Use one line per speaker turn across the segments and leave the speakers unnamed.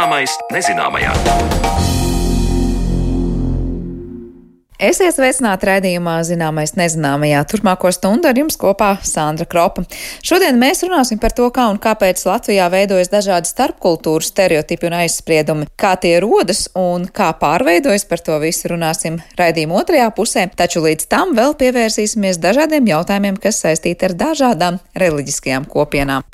Zināmais nezināmajā.
Esiet sveicināti raidījumā Zināmais nezināmajā. Turpmāko stundu ar jums kopā Sandra Kropa. Šodien mēs runāsim par to, kā un kāpēc Latvijā veidojas dažādi starpkultūru stereotipi un aizspriedumi, kā tie rodas un kā pārveidojas. Par to visu runāsim raidījuma otrajā pusē, taču līdz tam vēl pievērsīsimies dažādiem jautājumiem, kas saistīti ar dažādām reliģiskajām kopienām.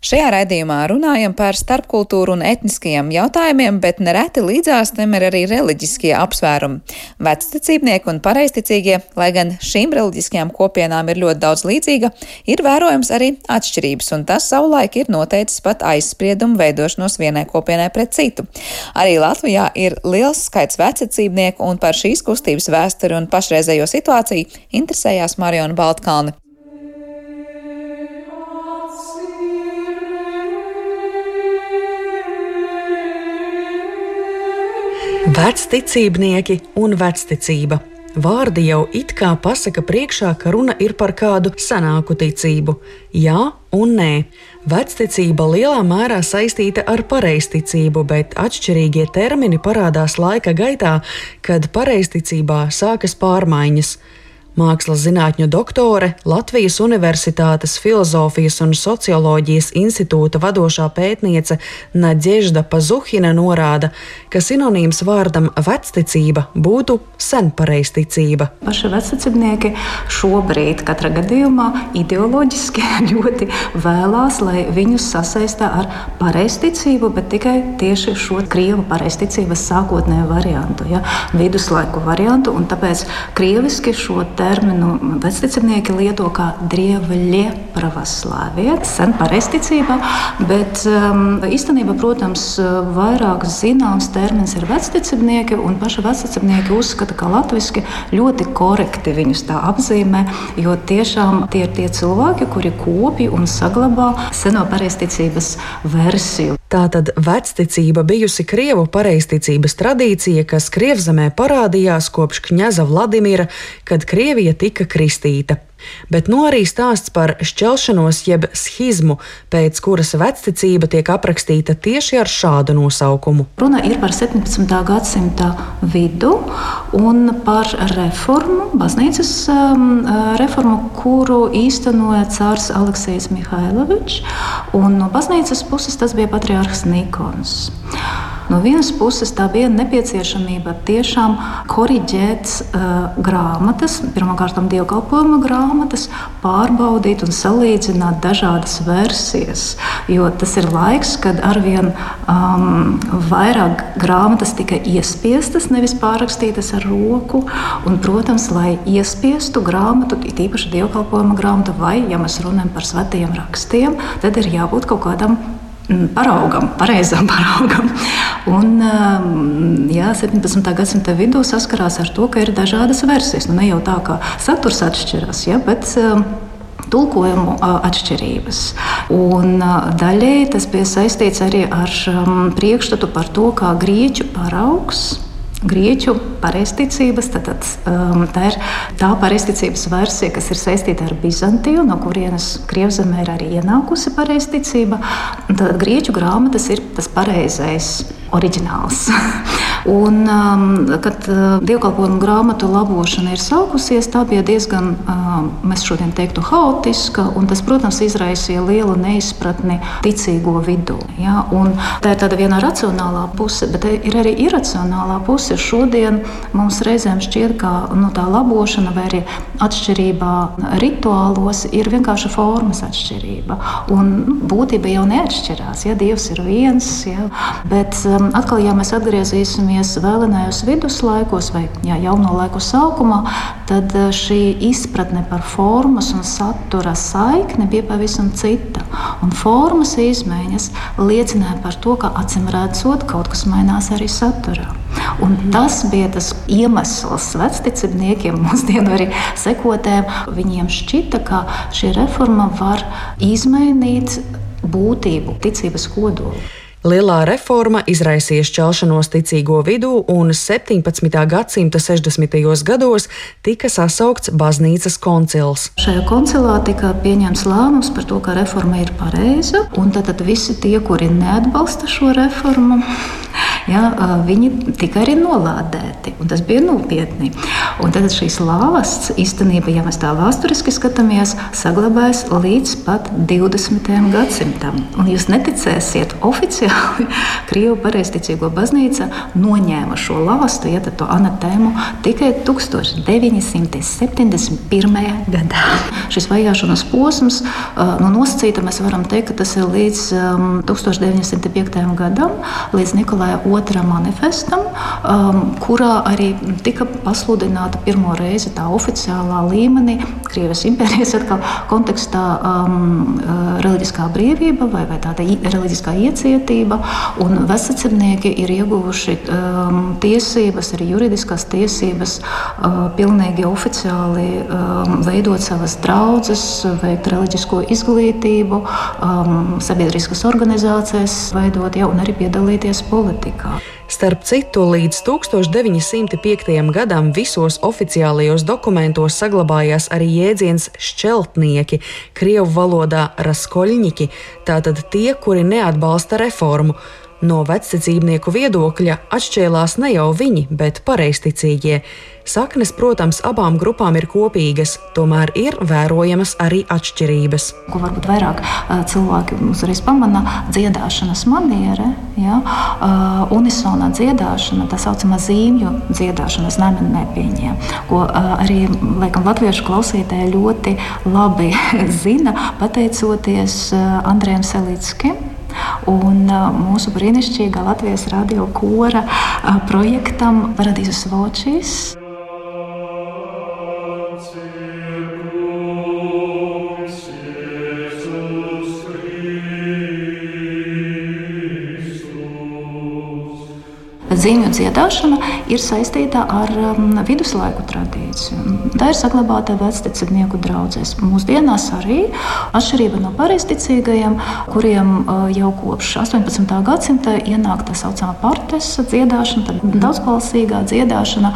Šajā raidījumā runājam par starpkultūru un etniskajiem jautājumiem, bet nereti līdzās tam ir arī reliģiskie apsvērumi. Vecticībnieki un pareisticīgie, lai gan šīm reliģiskajām kopienām ir ļoti daudz līdzīga, ir vērojams arī atšķirības, un tas savulaik ir noteicis pat aizspriedumu veidošanos vienai kopienai pret citu. Arī Latvijā ir liels skaits vecticībnieku, un par šīs kustības vēsturi un pašreizējo situāciju interesējās Mariona Baltkalni.
Vecticībnieki un vecticība. Vārdi jau it kā pasaka priekšā, ka runa ir par kādu senāku ticību. Jā un nē. Vecticība lielā mērā saistīta ar pareizticību, bet atšķirīgie termini parādās laika gaitā, kad pareizticībā sākas pārmaiņas. Mākslas zinātņu doktore, Latvijas Universitātes Filozofijas un Socioloģijas institūta vadošā pētniece Naģežda Pazuhina norāda, ka sinonīms vārdam vecticība būtu senpareizticība.
Paši vecticībnieki šobrīd, katrā gadījumā, ideoloģiski ļoti vēlās, lai viņus sasaistā ar pareizticību, bet tikai tieši šo krievu pareizticības sākotnējo variantu, ja, viduslaiku variantu, un tāpēc krieviski šo terminu vecticībnieki lieto kā drievļie pravoslāvie, sen pareizticībā, bet um, īstenībā, protams, vairāk zināms termins ir vecticībnieki, un paši vecticībnieki uzskata, ka latviski ļoti korekti viņus tā apzīmē, jo tiešām tie ir tie cilvēki, kuri kopja un saglabā seno pareizticības versiju.
Tātad vecticība bijusi Krievu pareizticības tradīcija, kas Krievzemē parādījās kopš Kņaza Vladimira, kad Krievija tika kristīta. Bet no nu arī stāsts par šķelšanos jeb schizmu, pēc kuras vecticība tiek aprakstīta tieši ar šādu nosaukumu.
Runa ir par 17. gadsimta vidu un par reformu, baznīcas um, reformu, kuru īstenoja cārs Aleksējs Mihailovičs. No baznīcas puses tas bija patriārhs Nikons. No vienas puses tā bija nepieciešamība tiešām korrigēt uh, grāmatas, pirmkārt, dievkalpojuma grāmatas, pārbaudīt un salīdzināt dažādas versijas. Jo tas ir laiks, kad arvien um, vairāk grāmatas tika iespiestas, nevis pārrakstītas ar roku. Un, protams, lai iespiestu grāmatu, tīpaši dievkalpojuma grāmatu, vai, ja mēs runājam par svētajiem rakstiem, tad ir jābūt kaut kādam paraugam, pareizam paraugam. Un, jā, 17. gadsimta vidū saskarās ar to, ka ir dažādas versijas. Nu, ne jau tā, ka saturs atšķiras, ja, bet um, tulkojumu atšķirības. Un daļēji tas bija saistīts arī ar priekšstatu par to, kā grieķu paraugs grieķu pareizticības. Tad, tad, um, tā ir tā pareizticības versija, kas ir saistīta ar Bizantiju, no kurienes Krievzemē ir arī ienākusi pareizticība. Tad grieķu grāmatas ir tas pareizais oriģināls. Un, um, kad uh, dievkalpojumu grāmatu labošana ir sākusies, tā bija diezgan, uh, mēs šodien teiktu, haotiska. Tas, protams, izraisīja lielu neizpratni ticīgo vidū. Ja? Un tā ir tāda viena racionālā puse, bet ir arī iracionālā puse. Šodien mums reizēm šķiet, ka nu, tā labošana vai arī atšķirība rituālos ir vienkārši formas atšķirība. Un nu, būtība jau neatšķirās. Ja? Dievs ir viens, ja? bet um, atkal, ja mēs atgriezīsimies vēlenējos viduslaikos vai jā, jauno laiku sākumā, tad eh, šī izpratne par formas un satura saikni bija pavisam cita. Un formas izmaiņas liecināja par to, ka acīm redzot, kaut kas mainās arī saturā. Un tas bija tas iemesls vecticībniekiem, mūsdienu arī sekotēm. Viņiem šķita, ka šī reforma var izmainīt būtību, ticības kodolu.
Lielā reforma izraisīja šķelšanos ticīgo vidū, un 17. gadsimta 60. gados tika sasaukts baznīcas koncils.
Šajā koncilā tika pieņemts lēmums par to, ka reforma ir pareiza, un tad, tad visi tie, kuri neatbalsta šo reformu, ja, viņi tika arī nolādēti. Tas bija nopietni. Un tad šīs lāvas īstenībā, ja mēs tā vēsturiski skatāmies, saglabājas līdz pat 20. gadsimtam. Un jūs neticēsiet oficiāli oficiāli Krievu pareizticīgo baznīca noņēma šo lāstu, ja to anatēmu, tikai 1971. gadā. Šis vajāšanas posms, no nosacīta mēs varam teikt, ka tas ir līdz 1905. gadam, līdz Nikolai II manifestam, kurā arī tika pasludināta pirmo reizi tā oficiālā līmenī Krievijas impērijas atkal kontekstā um, reliģiskā brīvība vai, vai tāda reliģiskā iecietība kārtība, un vecāki ir ieguvuši um, tiesības, arī juridiskās tiesības, uh, pilnīgi oficiāli um, veidot savas draudzes, veikt reliģisko izglītību, um, sabiedriskas organizācijas veidot, ja, un arī piedalīties politikā.
Starp citu, līdz 1905. gadam visos oficiālajos dokumentos saglabājās arī jēdziens šķeltnieki, krievu valodā raskoļņiki, tātad tie, kuri neatbalsta reformu. No vecticībnieku viedokļa atšķēlās ne jau viņi, bet pareizticīgie. Saknes, protams, abām grupām ir kopīgas, tomēr ir vērojamas arī atšķirības.
Ko varbūt vairāk cilvēki uzreiz pamana, dziedāšanas maniera, ja, unisonā dziedāšana, tā saucamā zīmju dziedāšana, es nepieņēmu, ko arī laikam, latviešu klausītāji ļoti labi zina, pateicoties Andrejam Selītskim un mūsu brīnišķīgā Latvijas radio kora projektam Paradīzes Vočīs. Zīmju dziedāšana ir saistīta ar um, viduslaiku tradīciju. Tā ir saglabāta vecticībnieku draugzēs. Mūsdienās arī atšķirība no pareizticīgajiem, kuriem uh, jau kopš 18. gadsimta ienāk tā saucamā partesa dziedāšana, daudzbalsīgā dziedāšana.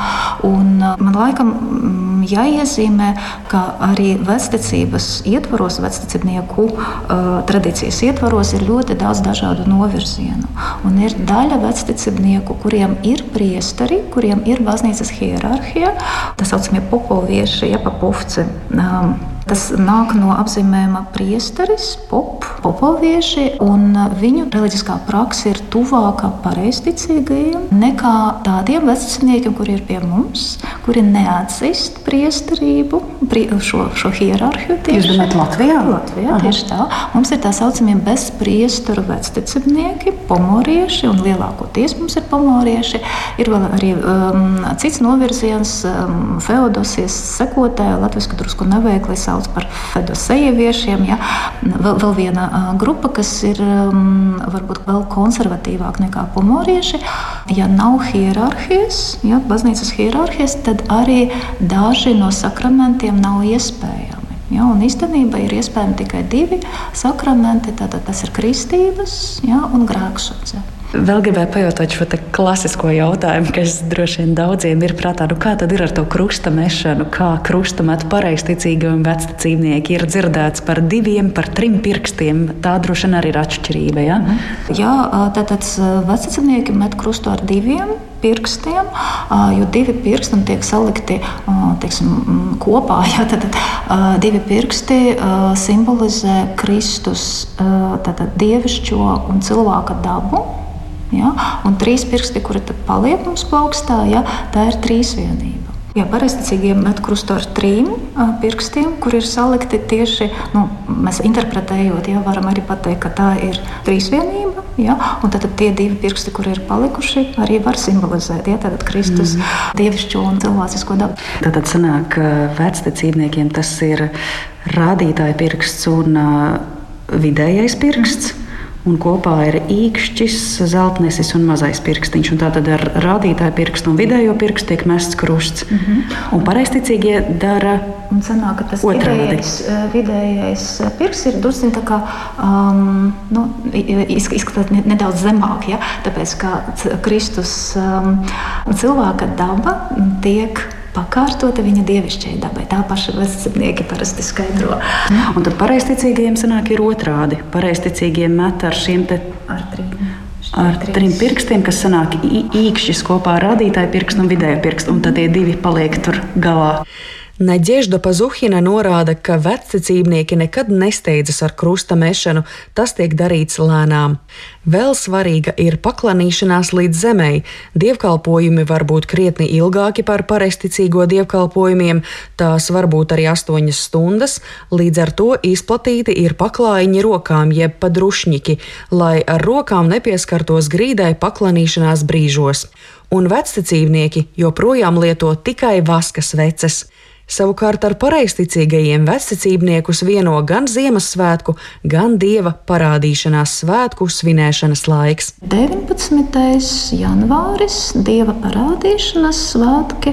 Un, uh, man laikam mm, jāiezīmē, ka arī vecticības ietvaros, vecticībnieku uh, tradīcijas ietvaros ir ļoti daudz dažādu novirzienu. Un ir daļa vecticībnieku, kuri kuriem ir priesteri, kuriem ir baznīcas hierarhija, tā saucamie popovieši, jepapovci. Um, Tas nāk no apzīmējuma priesteris, pop, popovieši, un viņu reliģiskā praksa ir tuvāka pareizticīgajiem nekā tādiem vecumniekiem, kuri ir pie mums, kuri neatzīst Isaías šo, šo hierarhiju.
Jūs domājat Latvijā?
Latvijā Aha. tieši tā. Mums ir tā saucamie bezpriesteru vecticībnieki, pomorieši, un lielākoties mums ir pomorieši. Ir vēl arī um, cits novirziens, um, Feodosijas sekotāja, latviski drusku neveikli sauc par fedosejieviešiem. Ja? Vēl, vēl viena grupa, kas ir um, varbūt vēl konservatīvāka nekā pomorieši. Ja nav hierarhijas, ja, baznīcas hierarhijas, tad arī daži no sakramentiem nav iespējami. Ja, un īstenībā ir iespējami tikai divi sakramenti. Tātad tas ir kristības ja, un grēksudze.
Vēl gribēju pajautāt šo klasisko jautājumu, kas droši vien daudziem ir prātā. Nu, kā tad ir ar to krusta mešanu? Kā krusta met pareizticīgi un vecticībnieki ir dzirdēts par diviem, par trim pirkstiem? Tā droši vien arī ir atšķirība. Ja?
Mhm. Jā, tātad vecticībnieki met krustu ar diviem pirkstiem, jo divi pirksti tiek salikti teiksim, kopā. Jā, tad, divi pirksti simbolizē Kristus tātad, dievišķo un cilvēka dabu. Ja? Un trīs pirksti, kuri paliek mums plaukstā, ja? tā ir trīsvienība. Jā, pareizticīgiem met krustu ar trim pirkstiem, kur ir salikti tieši, nu, mēs interpretējot, jā, varam arī pateikt, ka tā ir trīsvienība. Jā, un tad, tad tie divi pirksti, kur ir palikuši, arī var simbolizēt jā, Kristus mm. dievišķo un cilvēcisko dabu.
Tātad sanāk, ka vecticībniekiem tas ir rādītāja pirksts un uh, vidējais pirksts. Mm un kopā ir īkšķis, zeltnesis un mazais pirkstiņš. Un tātad ar rādītāju pirkstu un vidējo pirkstu tiek mests krusts. Mm -hmm. Un pareizticīgie dara
un sanāk, ka tas vidējais, eh, vidējais pirksts ir drusku tā kā um, nu, izskatās nedaudz zemāk, ja? tāpēc ka Kristus um, cilvēka daba tiek pakārtota viņa dievišķai dabai. Tā paša vecinieki parasti skaidro.
Un tad pareizticīgajiem sanāk ir otrādi. Pareizticīgiem met ar šiem te.
Ar trim.
Ar trim pirkstiem, kas sanāk īkšķis kopā ar rādītāju pirkstu un vidējo pirkstu, un tad tie divi paliek tur galā.
Neģežda Pazuhina norāda, ka vecticībnieki nekad nesteidzas ar krusta mešanu, tas tiek darīts lēnām. Vēl svarīga ir paklanīšanās līdz zemei. Dievkalpojumi var būt krietni ilgāki par pareizticīgo dievkalpojumiem, tās var būt arī astoņas stundas, līdz ar to izplatīti ir paklājiņi rokām, jeb padrušņiki, lai ar rokām nepieskartos grīdai paklanīšanās brīžos. Un vecticībnieki joprojām lieto tikai vaskas veces. Savukārt ar pareizticīgajiem vecticībniekus vieno gan Ziemassvētku, gan dieva parādīšanās svētku svinēšanas laiks.
19. janvāris, dieva parādīšanas svētki,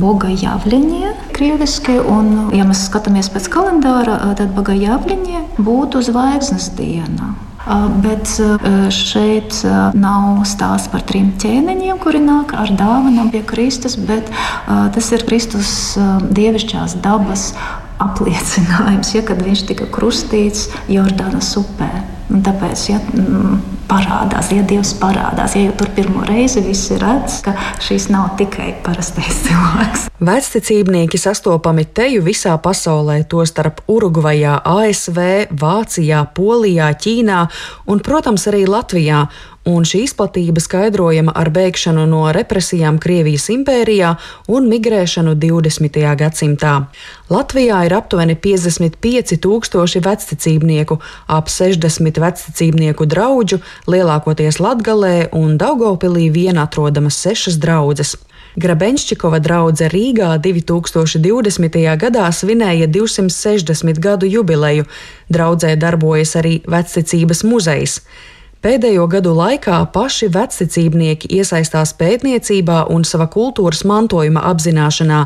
Boga Javliņie, krieviski, un, ja mēs skatāmies pēc kalendāra, tad Boga Javliņie būtu zvaigznes diena. Bet šeit nav stāsts par trim ķēniņiem, kuri nāk ar dāvanām pie Kristus, bet tas ir Kristus dievišķās dabas apliecinājums, ja, kad viņš tika krustīts Jordānas upē. Un tāpēc ja, parādās, ja Dievs parādās, ja tur pirmo reizi viss ir redzams, ka šis nav tikai parastais cilvēks.
Vecticībnieki sastopami teju visā pasaulē, tostarp Urugvajā, ASV, Vācijā, Polijā, Ķīnā un, protams, arī Latvijā un šī izplatība skaidrojama ar bēgšanu no represijām Krievijas impērijā un migrēšanu 20. gadsimtā. Latvijā ir aptuveni 55 tūkstoši vecticībnieku, ap 60 vecticībnieku draugu, lielākoties Latgalē un Daugopilī vien atrodamas sešas draudzes. Grabenščikova draudzene Rīgā 2020. gadā svinēja 260 gadu jubileju. Draudzē darbojas arī vecticības muzejs. Pēdējo gadu laikā paši vecticībnieki iesaistās pētniecībā un sava kultūras mantojuma apzināšanā,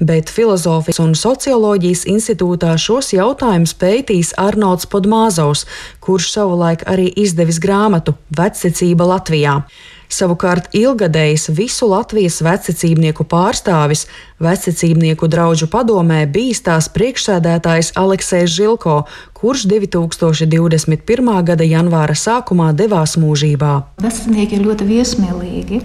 bet Filozofijas un socioloģijas institūtā šos jautājumus pētīs Arnolds Podmāzovs, kurš savulaik arī izdevis grāmatu Vecticība Latvijā. Savukārt ilgadējs visu Latvijas vecicībnieku pārstāvis, vecicībnieku draugu padomē bijis tās priekšsēdētājs Aleksējs Žilko, kurš 2021. gada janvāra sākumā devās mūžībā.
Vecinieki ir ļoti viesmīlīgi,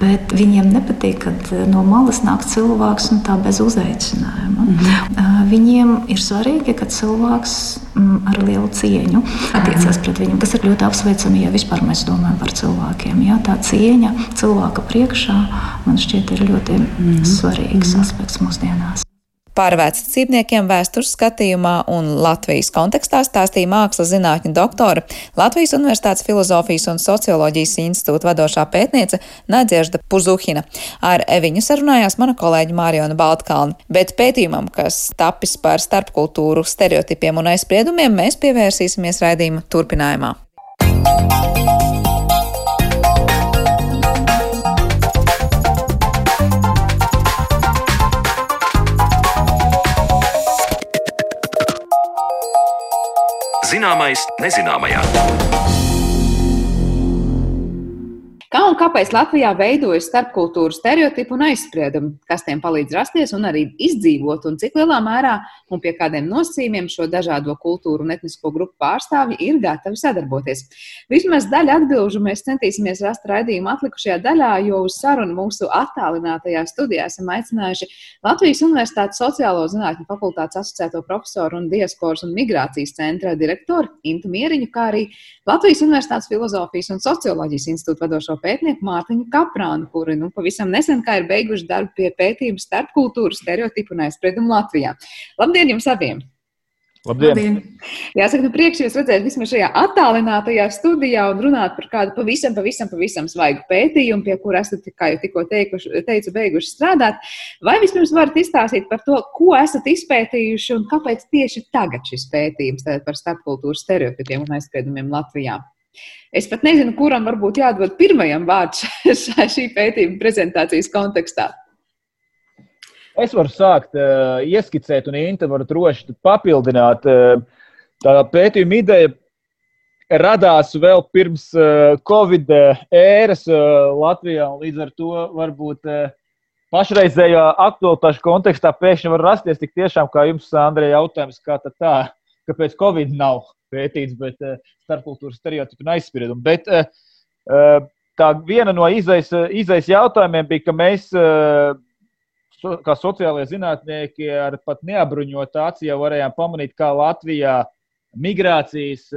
bet viņiem nepatīk, kad no malas nāk cilvēks un tā bez uzaicinājuma. Mm -hmm. Viņiem ir svarīgi, ka cilvēks mm, ar lielu cieņu attiecas pret viņu. Tas ir ļoti apsveicami, ja vispār mēs domājam par cilvēkiem. Ja? tā cieņa cilvēka priekšā man šķiet ir ļoti mm -hmm. svarīgs mm -hmm. aspekts mūsdienās.
Par vecākiem vēstures skatījumā un Latvijas kontekstā stāstīja mākslas zinātņu doktora, Latvijas Universitātes filozofijas un socioloģijas institūta vadošā pētniece Nadziežda Puzuhina. Ar viņu sarunājās mana kolēģa Mārijona Baltkalna, bet pētījumam, kas tapis par starpkultūru stereotipiem un aizspriedumiem, mēs pievērsīsimies raidījuma turpinājumā.
Zināmais nezināmajā.
Kā un kāpēc Latvijā veidojas starpkultūru stereotipu un aizspriedumi, kas tiem palīdz rasties un arī izdzīvot, un cik lielā mērā un pie kādiem nosacījumiem šo dažādo kultūru un etnisko grupu pārstāvji ir gatavi sadarboties? Vismaz daļu atbildžu mēs centīsimies rast raidījuma atlikušajā daļā, jo uz sarunu mūsu attālinātajā studijā esam aicinājuši Latvijas Universitātes sociālo zinātņu fakultātes asociēto profesoru un diasporas un migrācijas centra direktoru Intu Mieriņu, kā arī Latvijas Universitātes filozofijas un socioloģijas institūta vadošo pētnieku Mārtiņu Kaprānu, kuri nu, pavisam nesen ir beiguši darbu pie pētījuma starpkultūru stereotipu un aizspriedumu Latvijā. Labdien jums abiem!
Labdien! Labdien.
Jāsaka, nu priekš jūs redzēt vismaz šajā attālinātajā studijā un runāt par kādu pavisam, pavisam, pavisam svaigu pētījumu, pie kura esat, kā jau tikko teikuši, teicu, beiguši strādāt. Vai vispirms varat izstāstīt par to, ko esat izpētījuši un kāpēc tieši tagad šis pētījums par starpkultūras stereotipiem un aizspriedumiem Latvijā? Es pat nezinu, kuram varbūt jādod pirmajam vārds šī pētījuma prezentācijas kontekstā.
Es varu sākt uh, ieskicēt, un Inta var droši papildināt. Uh, tā pētījuma ideja radās vēl pirms uh, Covid ēras uh, Latvijā, un līdz ar to varbūt uh, pašreizējā aktualitāšu kontekstā pēkšņi var rasties tik tiešām, kā jums, Andrei, jautājums, kā tā, kāpēc Covid nav pētīts, bet uh, starpkultūras stereotipu un aizspriedumu. Bet uh, tā viena no izaisa jautājumiem bija, ka mēs. Uh, kā sociālajie zinātnieki ar pat neapbruņotu aci jau varējām pamanīt, kā Latvijā migrācijas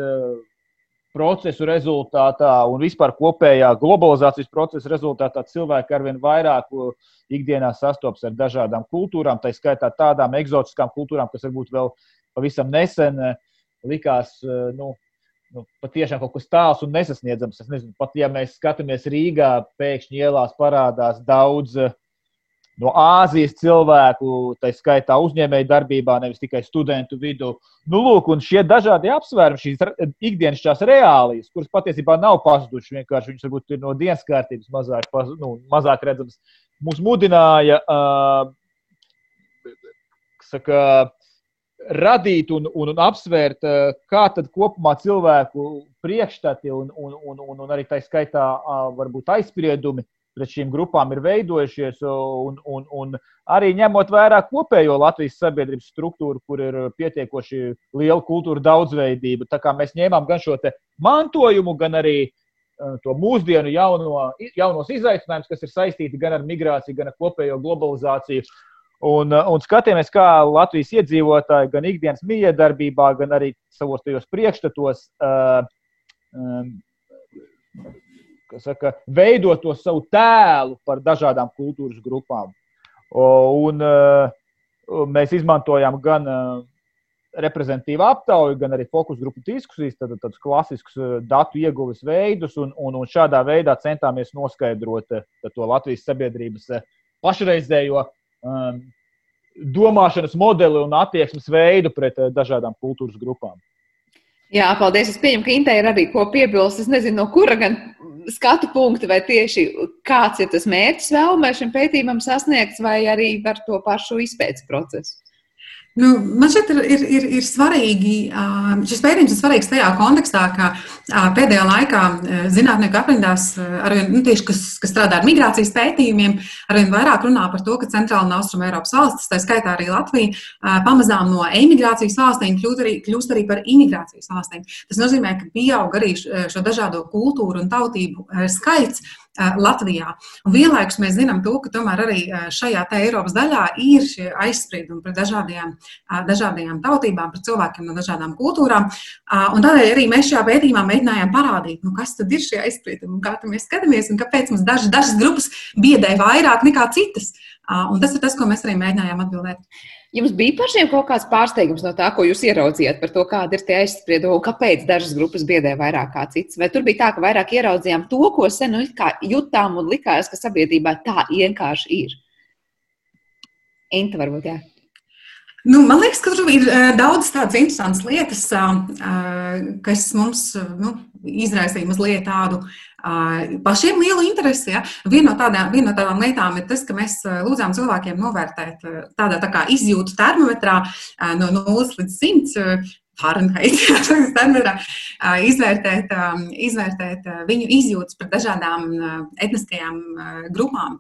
procesu rezultātā un vispār kopējā globalizācijas procesa rezultātā cilvēki arvien vairāk ikdienā sastopas ar dažādām kultūrām, tā skaitā tādām eksotiskām kultūrām, kas varbūt vēl pavisam nesen eh, likās. Eh, nu, nu, patiešām kaut kas tāls un nesasniedzams. Es nezinu, pat ja mēs skatāmies Rīgā, pēkšņi ielās parādās daudz uh, no Āzijas cilvēku, tā skaitā uzņēmēju darbībā, nevis tikai studentu vidū. Nu, lūk, un šie dažādi apsvērumi, šīs ikdienas reālijas, kuras patiesībā nav pazudušas, vienkārši viņas varbūt ir no dienas kārtības mazāk, nu, mazāk redzamas, mūs mudināja uh, saka, radīt un, un, un apsvērt, uh, kā tad kopumā cilvēku priekšstati un, un, un, un, un arī tā skaitā varbūt aizspriedumi pret šīm grupām ir veidojušies, un, un, un arī ņemot vērā kopējo Latvijas sabiedrības struktūru, kur ir pietiekoši liela kultūra daudzveidība. Tā kā mēs ņēmām gan šo mantojumu, gan arī to mūsdienu jauno, jaunos izaicinājumus, kas ir saistīti gan ar migrāciju, gan ar kopējo globalizāciju. Un, uh, un skatījāmies, kā Latvijas iedzīvotāji gan ikdienas miedarbībā, gan arī savos tajos priekšstatos uh, um, saka, veidot to savu tēlu par dažādām kultūras grupām. Un, mēs izmantojām gan reprezentatīvu aptauju, gan arī fokus grupu diskusijas, tad tādus klasiskus datu ieguves veidus, un, un, un šādā veidā centāmies noskaidrot to Latvijas sabiedrības pašreizējo um, domāšanas modeli un attieksmes veidu pret dažādām kultūras grupām.
Jā, paldies. Es pieņemu, ka Intē ir arī ko piebilst. Es nezinu, no kura gan skatu punkta, vai tieši kāds ir tas mērķis vēlmē šim pētījumam sasniegts, vai arī par to pašu izpētes procesu.
Nu, man šķiet, ir, ir, ir, ir svarīgi, šis pētījums ir svarīgs tajā kontekstā, ka pēdējā laikā zinātnieku aprindās, arvien, nu, tieši, kas, kas strādā ar migrācijas pētījumiem, arvien vairāk runā par to, ka Centrāla un Austruma Eiropas valstis, tā skaitā arī Latvija, pamazām no emigrācijas valstīm kļūst arī, kļūst arī par imigrācijas valstīm. Tas nozīmē, ka pieaug arī šo dažādo kultūru un tautību skaits Latvijā. Un vienlaikus mēs zinām, to, ka tomēr arī šajā Eiropas daļā ir šie aizspriedumi pret dažādiem, dažādiem tautībām, pret cilvēkiem no dažādām kultūrām. Un tādēļ arī mēs šajā pētījumā mēģinājām parādīt, nu, kas tad ir šie aizspriedumi, kā mēs skatāmies un kāpēc mums dažas, dažas grupas biedē vairāk nekā citas. Un tas ir tas, ko mēs arī mēģinājām atbildēt.
Jums bija pašiem kaut kāds pārsteigums no tā, ko jūs ieraudzījāt par to, kāda ir tie aizspriedumi un kāpēc dažas grupas biedē vairāk kā citas? Vai tur bija tā, ka vairāk ieraudzījām to, ko sen nu, jutām un likās, ka sabiedrībā tā vienkārši ir? Inta varbūt, jā.
Nu, man liekas, ka tur ir uh, daudz tādas interesantas lietas, uh, kas mums nu, izraisīja mazliet tādu pašiem lielu interesi. Ja? Viena, no tādām, viena no tādām lietām ir tas, ka mēs lūdzām cilvēkiem novērtēt tādā tā kā izjūtu termometrā no 0 līdz 100. Fahrenheit, izvērtēt, izvērtēt viņu izjūtas par dažādām etniskajām grupām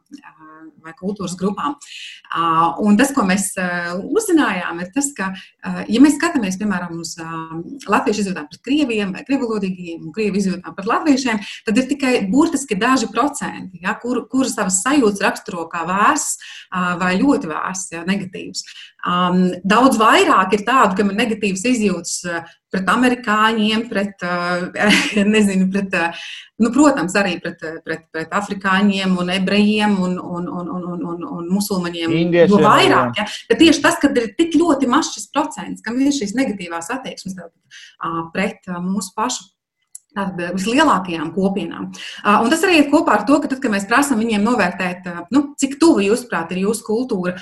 vai kultūras grupām. Un tas, ko mēs uzzinājām, ir tas, ka, ja mēs skatāmies, piemēram, uz latviešu izjūtām pret krieviem vai krievulodīgiem un krievu izjūtām pret latviešiem, tad ir tikai burtiski daži procenti, ja, kur, kur savas sajūtas raksturo kā vērs vai ļoti vērs, ja, negatīvs. Um, daudz vairāk ir tādu, kam ir negatīvas izjūtas pret amerikāņiem, pret, uh, nezinu, pret, uh, nu, protams, arī pret, pret, pret afrikāņiem un ebrejiem un, un, un, un, un, un, un musulmaņiem. Jo vairāk, ja? Bet tieši tas, ka ir tik ļoti mazs šis procents, kam ir šīs negatīvās attieksmes pret mūsu pašu vislielākajām kopienām. Un tas arī ir kopā ar to, ka tad, kad mēs prasām viņiem novērtēt, nu, cik tuvu jūsuprāt ir jūsu kultūra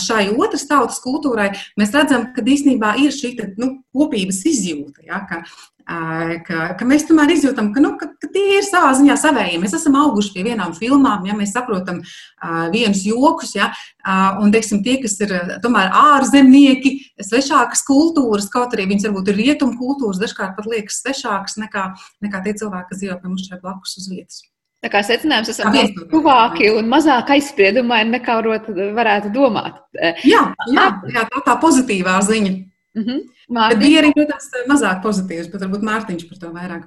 šai otras tautas kultūrai, mēs redzam, ka īstenībā ir šī nu, kopības izjūta. Ja, ka, Ka, ka mēs tomēr izjūtam, ka, nu, ka, ka tie ir savā ziņā savēji. Mēs esam auguši pie vienām filmām, ja mēs saprotam uh, vienus jokus, ja, uh, un teiksim, tie, kas ir tomēr ārzemnieki, svešākas kultūras, kaut arī viņas varbūt ir rietumu kultūras, dažkārt pat liekas svešākas nekā, nekā tie cilvēki, kas dzīvo pie mums šeit blakus uz vietas.
Tā kā secinājums, esam daudz tuvāki un mazāk aizspriedumaini nekā varētu domāt.
Jā, jā, jā tā tā pozitīvā ziņa. Mm -hmm. Bija arī, protams, mazāk pozitīvs, bet varbūt Mārtiņš par to vairāk.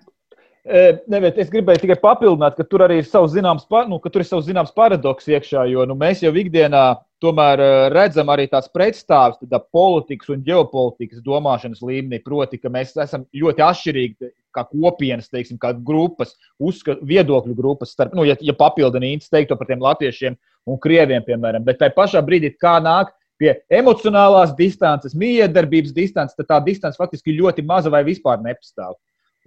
Neviet, es gribēju tikai papildināt, ka tur arī ir savs zināms, nu, tur ir savs zināms paradoks iekšā, jo nu, mēs jau ikdienā tomēr redzam arī tās pretstāvis tādā politikas un ģeopolitikas domāšanas līmenī. Proti, ka mēs esam ļoti atšķirīgi kā kopienas, teiksim, kā grupas, uzskat, viedokļu grupas, starp, nu, ja, ja papildina īņķis teikto par tiem latviešiem un krieviem, piemēram. Bet tajā pašā brīdī, kā nāk pie emocionālās distances, miedarbības distances, tad tā distance faktiski ļoti maza vai vispār nepastāv.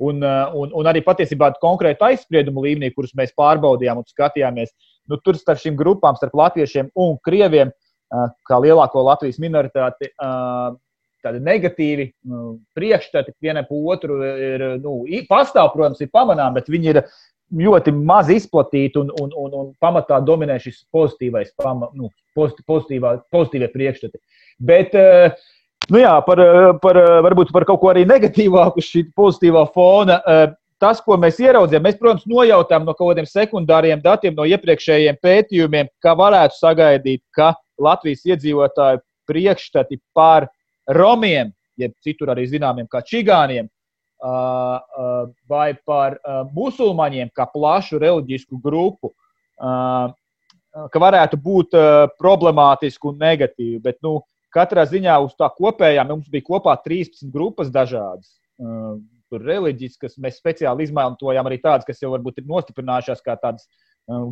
Un, uh, un, un arī patiesībā konkrēti aizspriedumu līmenī, kurus mēs pārbaudījām un skatījāmies, nu, tur starp šīm grupām, starp latviešiem un krieviem, uh, kā lielāko Latvijas minoritāti, uh, tādi negatīvi nu, priekšstati vienam pa otru ir, nu, pastāv, protams, ir pamanām, bet viņi ir ļoti maz izplatīti un, un, un, un pamatā dominē šis pozitīvais, pama, nu, pozitīvā, pozitīvie priekšstati. Bet, eh, nu jā, par, par, varbūt par kaut ko arī negatīvāku šī pozitīvā fona. Eh, tas, ko mēs ieraudzījām, mēs, protams, nojautām no kaut kādiem sekundāriem datiem, no iepriekšējiem pētījumiem, ka varētu sagaidīt, ka Latvijas iedzīvotāju priekšstati par romiem, jeb citur arī zināmiem kā čigāniem, vai par musulmaņiem kā plašu reliģisku grupu, ka varētu būt problemātiski un negatīvi. Bet nu, katrā ziņā uz tā kopējā mums bija kopā 13 grupas dažādas. Tur reliģiskas, mēs speciāli izmantojām arī tādas, kas jau varbūt ir nostiprinājušās kā tādas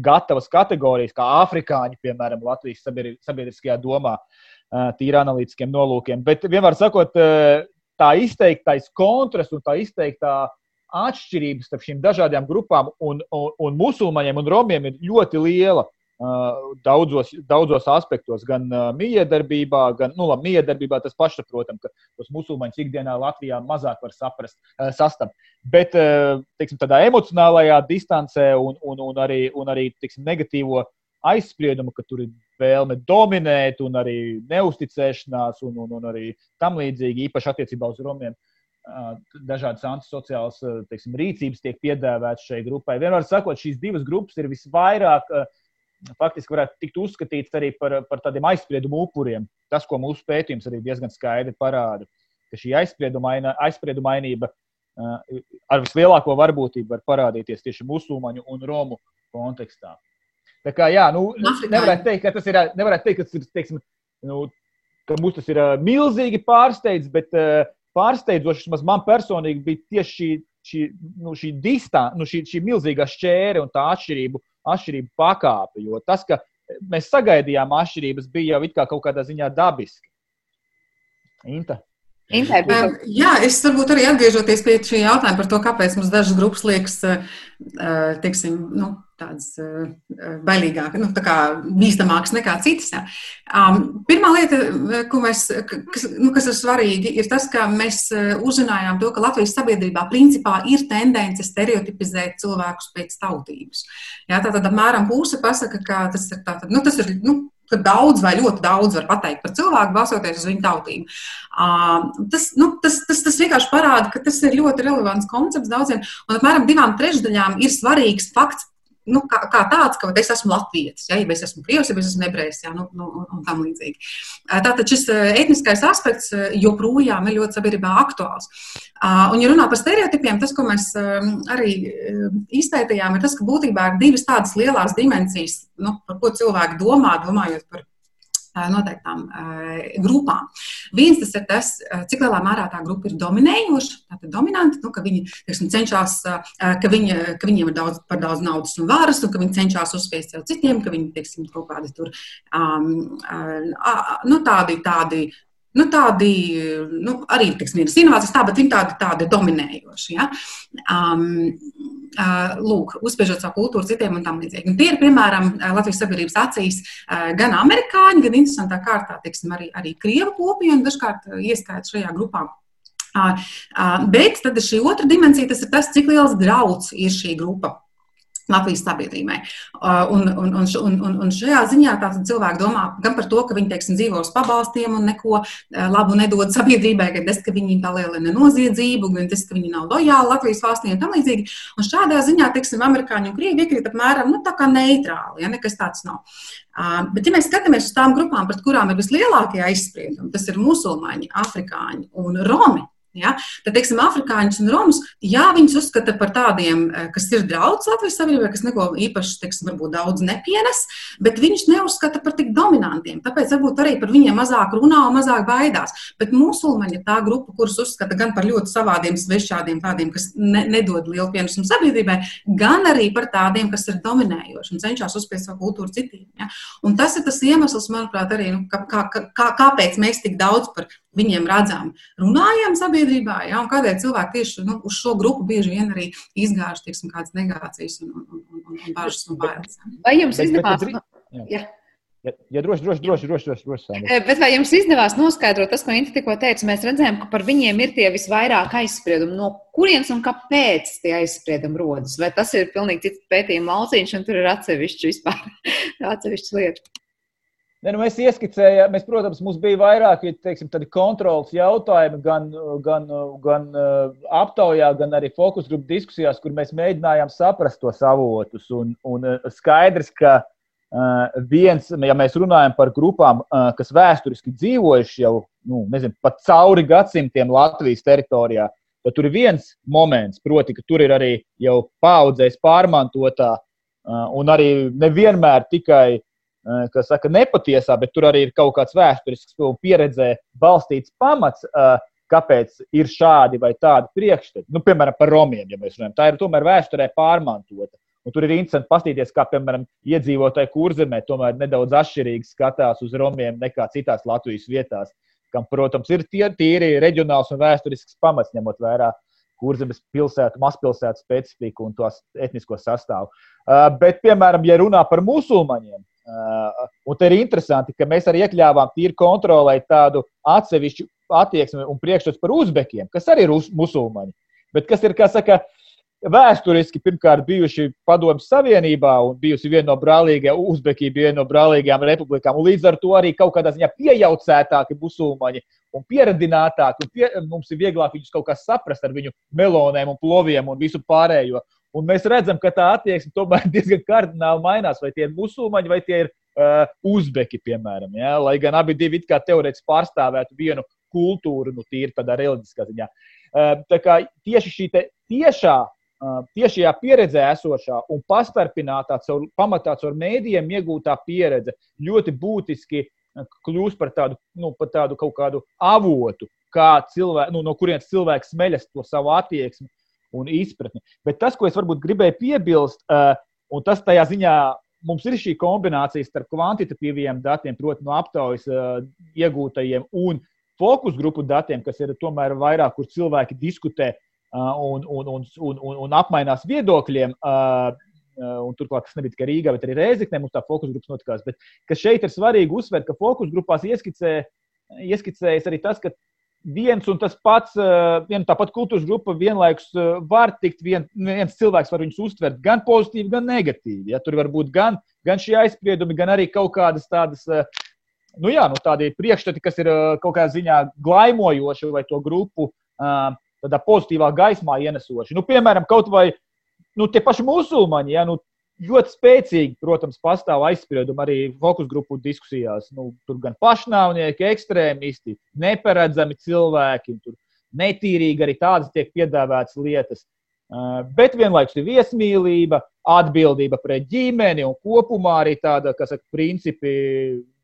gatavas kategorijas, kā afrikāņi, piemēram, Latvijas sabiedriskajā domā, tīri analītiskiem nolūkiem. Bet vienmēr sakot, tā izteiktais kontrasts un tā izteiktā atšķirība starp šīm dažādām grupām un, un, un musulmaņiem un romiem ir ļoti liela. Uh, daudzos, daudzos aspektos, gan uh, miedarbībā, gan nu, labi, miedarbībā tas pašsaprotam, ka tos musulmaņus ikdienā Latvijā mazāk var saprast, uh, sastapt. Bet teiksim, tādā emocionālajā distancē un, un, un arī, un arī teiksim, negatīvo aizspriedumu, ka tur ir vēlme dominēt, un arī neusticēšanās, un, un, un arī tam līdzīgi, īpaši attiecībā uz romiem. Dažādas antisociālas teiksim, rīcības tiek piedāvātas šai grupai. Vienmēr sakot, šīs divas grupas ir visvairāk, faktiski varētu tikt uzskatītas arī par, par tādiem aizspriedumu upuriem. Tas, ko mūsu pētījums arī diezgan skaidri parāda, ka šī aizspriedumainība ar vislielāko varbūtību var parādīties tieši musulmaņu un romu kontekstā. Tā kā, jā, nu, nevarētu teikt, ka tas ir, nevarētu teikt, ka tas ir, teiksim, nu, ka mums tas ir uh, milzīgi pārsteidz, bet uh, pārsteidzoši vismaz man personīgi bija tieši šī, šī, nu, šī distance, nu, šī, šī milzīgā šķēre un tā atšķirību, atšķirību pakāpe. Jo tas, ka mēs sagaidījām atšķirības, bija jau kaut kādā ziņā dabiski. Inta.
Um, jā, es varbūt arī atgriežoties pie šī jautājuma par to, kāpēc mums dažas grupas liekas, teiksim, nu, tādas bailīgākas, nu, tā kā bīstamākas nekā citas. Um, pirmā lieta, ko mēs, kas, nu, kas ir svarīgi, ir tas, ka mēs uzzinājām to, ka Latvijas sabiedrībā principā ir tendence stereotipizēt cilvēkus pēc tautības. Jā, tātad apmēram puse pasaka, ka tas ir, tātad, nu, tas ir nu, ka daudz vai ļoti daudz var pateikt par cilvēku, balstoties uz viņu tautību. Uh, tas, nu, tas, tas, tas vienkārši parāda, ka tas ir ļoti relevants koncepts daudziem, un apmēram divām trešdaļām ir svarīgs fakts nu, kā, kā tāds, ka es esmu latvietis, ja, ja es esmu krievs, ja es esmu ebrejs, ja, nu, nu, un tam līdzīgi. Tātad šis etniskais aspekts joprojām ir ļoti sabiedrībā aktuāls. Un, ja runā par stereotipiem, tas, ko mēs arī izpētījām, ir tas, ka būtībā ir divas tādas lielas dimensijas, nu, par ko cilvēki domā, domājot par noteiktām grupām. Viens tas ir tas, cik lielā mērā tā grupa ir dominējoša, tātad dominanta, nu, ka viņi teiksim, cenšas, ka, viņi, ka viņiem ir daudz, par daudz naudas un varas, un ka viņi cenšas uzspiest sev citiem, ka viņi teiksim, kaut kādi tur um, nu, tādi, tādi nu, tādi nu, arī ir inovācijas, tā, bet viņi tādi, tādi dominējoši. Ja? Um, uh, lūk, uzspiežot savu kultūru citiem un tam līdzīgi. Un tie ir, piemēram, Latvijas sabiedrības acīs uh, gan amerikāņi, gan interesantā kārtā, tiksim, arī, arī krievu kopienu dažkārt uh, ieskaita šajā grupā. Bet tad šī otra dimensija, tas ir tas, cik liels drauds ir šī grupa. Latvijas sabiedrībai. Un, un, un, un, un šajā ziņā cilvēki domā gan par to, ka viņi teiksim, dzīvo uz pabalstiem un neko labu nedod sabiedrībai, gan tas, ka viņi palielina noziedzību, gan tas, ka viņi nav lojāli Latvijas valstī un tam līdzīgi. Un šādā ziņā, teiksim, amerikāņi un krievi iekrīt apmēram nu, tā kā neitrāli, ja nekas tāds nav. Bet, ja mēs skatāmies uz tām grupām, pret kurām ir vislielākie aizspriedumi, tas ir musulmaņi, afrikāņi un romi. Ja? Tad, teiksim, afrikāņus un romus, jā, viņus uzskata par tādiem, eh, kas ir draudz Latvijas sabiedrībai, kas neko īpaši, teiksim, varbūt daudz nepienes, bet viņus neuzskata par tik dominantiem. Tāpēc varbūt arī par viņiem mazāk runā un mazāk baidās. Bet musulmaņi ir tā grupa, kurus uzskata gan par ļoti savādiem, svešādiem, tādiem, kas ne, nedod lielu pienesumu sabiedrībai, gan arī par tādiem, kas ir dominējoši un cenšas uzspiest savu kultūru citiem. Ja? Un tas ir tas iemesls, manuprāt, arī, nu, kā, kā, kā, kāpēc mēs tik daudz par viņiem redzam, runājam sabiedrībā, ja, un kādēļ cilvēki tieši nu, uz šo grupu bieži vien arī izgāž tiksim, kādas negācijas un, un, un, un, un bažas un bailes.
Vai jums izdevās?
Ja, ja droši, droši, droši, droši, droši, droši.
Eh, bet vai jums izdevās noskaidrot tas, ko Inta tikko teica? Mēs redzējām, ka par viņiem ir tie visvairāk aizspriedumi. No kurienes un kāpēc tie aizspriedumi rodas? Vai tas ir pilnīgi cits pētījuma lauciņš, un tur ir atsevišķi vispār atsevišķas lietas?
Ne, nu mēs ieskicējām, mēs, protams, mums bija vairāki teiksim, kontrols jautājumi gan, gan, gan uh, aptaujā, gan arī fokus grupu diskusijās, kur mēs mēģinājām saprast tos avotus. Un, un uh, skaidrs, ka uh, viens, ja mēs runājam par grupām, kas vēsturiski dzīvojuši jau nu, nezinu, pat cauri gadsimtiem Latvijas teritorijā, tad tur ir viens moments, proti, ka tur ir arī jau paudzēs pārmantotā un arī nevienmēr tikai kas saka, nepatiesā, bet tur arī ir kaut kāds vēsturisks pieredzē balstīts pamats, kāpēc ir šādi vai tādi priekšstati. Nu, piemēram, par romiem, ja mēs runājam. Tā ir tomēr vēsturē pārmantota. Un tur ir interesanti paskatīties, kā, piemēram, iedzīvotāji kurzemē tomēr nedaudz atšķirīgi skatās uz romiem nekā citās Latvijas vietās, kam, protams, ir tie, tīri reģionāls un vēsturisks pamats, ņemot vērā kurzemes pilsētu, mazpilsētu specifiku un tos etnisko sastāvu. Bet, piemēram, ja runā par musulmaņiem, un te ir interesanti, ka mēs arī iekļāvām tīri kontrolēt tādu atsevišķu attieksmi un priekšstats par uzbekiem, kas arī ir musulmaņi. Bet kas ir, kā saka, vēsturiski pirmkārt bijuši Padomju Savienībā un bijusi viena no brālīgajām, Uzbekija bija viena no brālīgajām republikām, un līdz ar to arī kaut kādā ziņā piejaucētāki musulmaņi un pieradinātāki, un pie, mums ir vieglāk viņus kaut kā saprast ar viņu melonēm un ploviem un visu pārējo. Un mēs redzam, ka tā attieksme tomēr diezgan kardināli mainās. Vai tie ir musulmaņi, vai tie ir uh, uzbeki, piemēram. Ja? Lai gan abi divi teorētiski pārstāvētu vienu kultūru, nu, tīri tādā reliģiskā ziņā. Uh, tā kā tieši šī tiešā, uh, tiešajā pieredzē esošā un pastarpinātā, caur, pamatā caur mēdījiem iegūtā pieredze ļoti būtiski kļūst par tādu, nu, par tādu kaut kādu avotu, kā cilvēku, nu, no kurienes cilvēks smeļas to savu attieksmi un izpratni. Bet tas, ko es varbūt gribēju piebilst, uh, un tas tajā ziņā mums ir šī kombinācija starp kvantitatīviem datiem, proti, no aptaujas uh, iegūtajiem un fokus grupu datiem, kas ir tomēr vairāk, kur cilvēki diskutē uh, un, un, un, un, un, un apmainās viedokļiem. Un turklāt tas nebija tikai Rīgā, bet arī Reizekne mums tā fokus grupas notikās. Bet šeit ir svarīgi uzsvērt, ka fokus grupās ieskicē, ieskicējas arī tas, ka viens un tas pats, eh, viena tā pati kultūras grupa vienlaikus eh, var tikt, vien, viens cilvēks var viņus uztvert gan pozitīvi, gan negatīvi. Ja? Tur var būt gan, gan šie aizspriedumi, gan arī kaut kādas tādas. Eh, nu jā, nu tādi priekšstati, kas ir kaut kādā ziņā glaimojoši vai to grupu tādā pozitīvā gaismā ienesoši. Nu, piemēram, kaut vai nu, tie paši musulmaņi, ja, nu, ļoti spēcīgi, protams, pastāv aizspriedumi arī fokus grupu diskusijās. Nu, tur gan pašnāvnieki, ekstrēmisti, neparedzami cilvēki, tur netīrīgi arī tādas tiek piedāvātas lietas. Uh, bet vienlaikus ir viesmīlība, atbildība pret ģimeni un kopumā arī tāda, kas ir principi,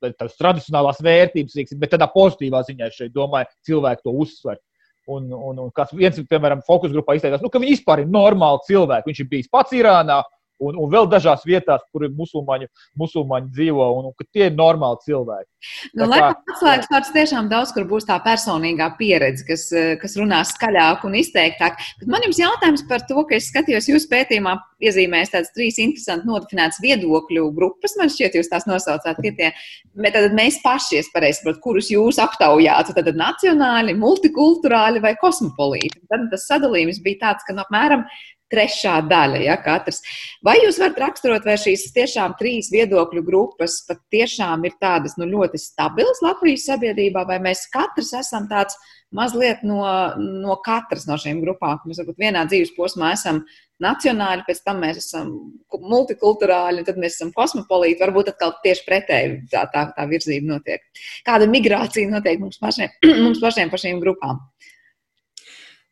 tādas tradicionālās vērtības, bet tādā pozitīvā ziņā es šeit domāju, cilvēki to uzsver. Un, un, un kāds viens, piemēram, fokus grupā izteicās, nu, ka viņi vispār ir normāli cilvēki. Viņš ir bijis pats Irānā, un, un vēl dažās vietās, kur musulmaņi, musulmaņi dzīvo, un, un ka tie ir normāli cilvēki.
Nu, Laikam atslēgas vārds tiešām daudz, kur būs tā personīgā pieredze, kas, kas runās skaļāk un izteiktāk. Bet man jums jautājums par to, ka es skatījos jūsu pētījumā, iezīmēs tādas trīs interesanti nodefinētas viedokļu grupas, man šķiet, jūs tās nosaucāt, ka tie, bet tad mēs paši, es pareizi saprotu, kurus jūs aptaujātu, tad nacionāli, multikulturāli vai kosmopolīti. Tad tas sadalījums bija tāds, ka no apmēram trešā daļa. Ja, katrs. Vai jūs varat raksturot, vai šīs tiešām trīs viedokļu grupas patiešām ir tādas nu, ļoti stabilas Latvijas sabiedrībā, vai mēs katrs esam tāds mazliet no, no katras no šīm grupām? Mēs varbūt vienā dzīves posmā esam nacionāli, pēc tam mēs esam multikulturāli, tad mēs esam kosmopolīti. Varbūt atkal tieši pretēji tā, tā, tā virzība notiek. Kāda migrācija notiek mums pašiem, mums pašiem pa šīm grupām?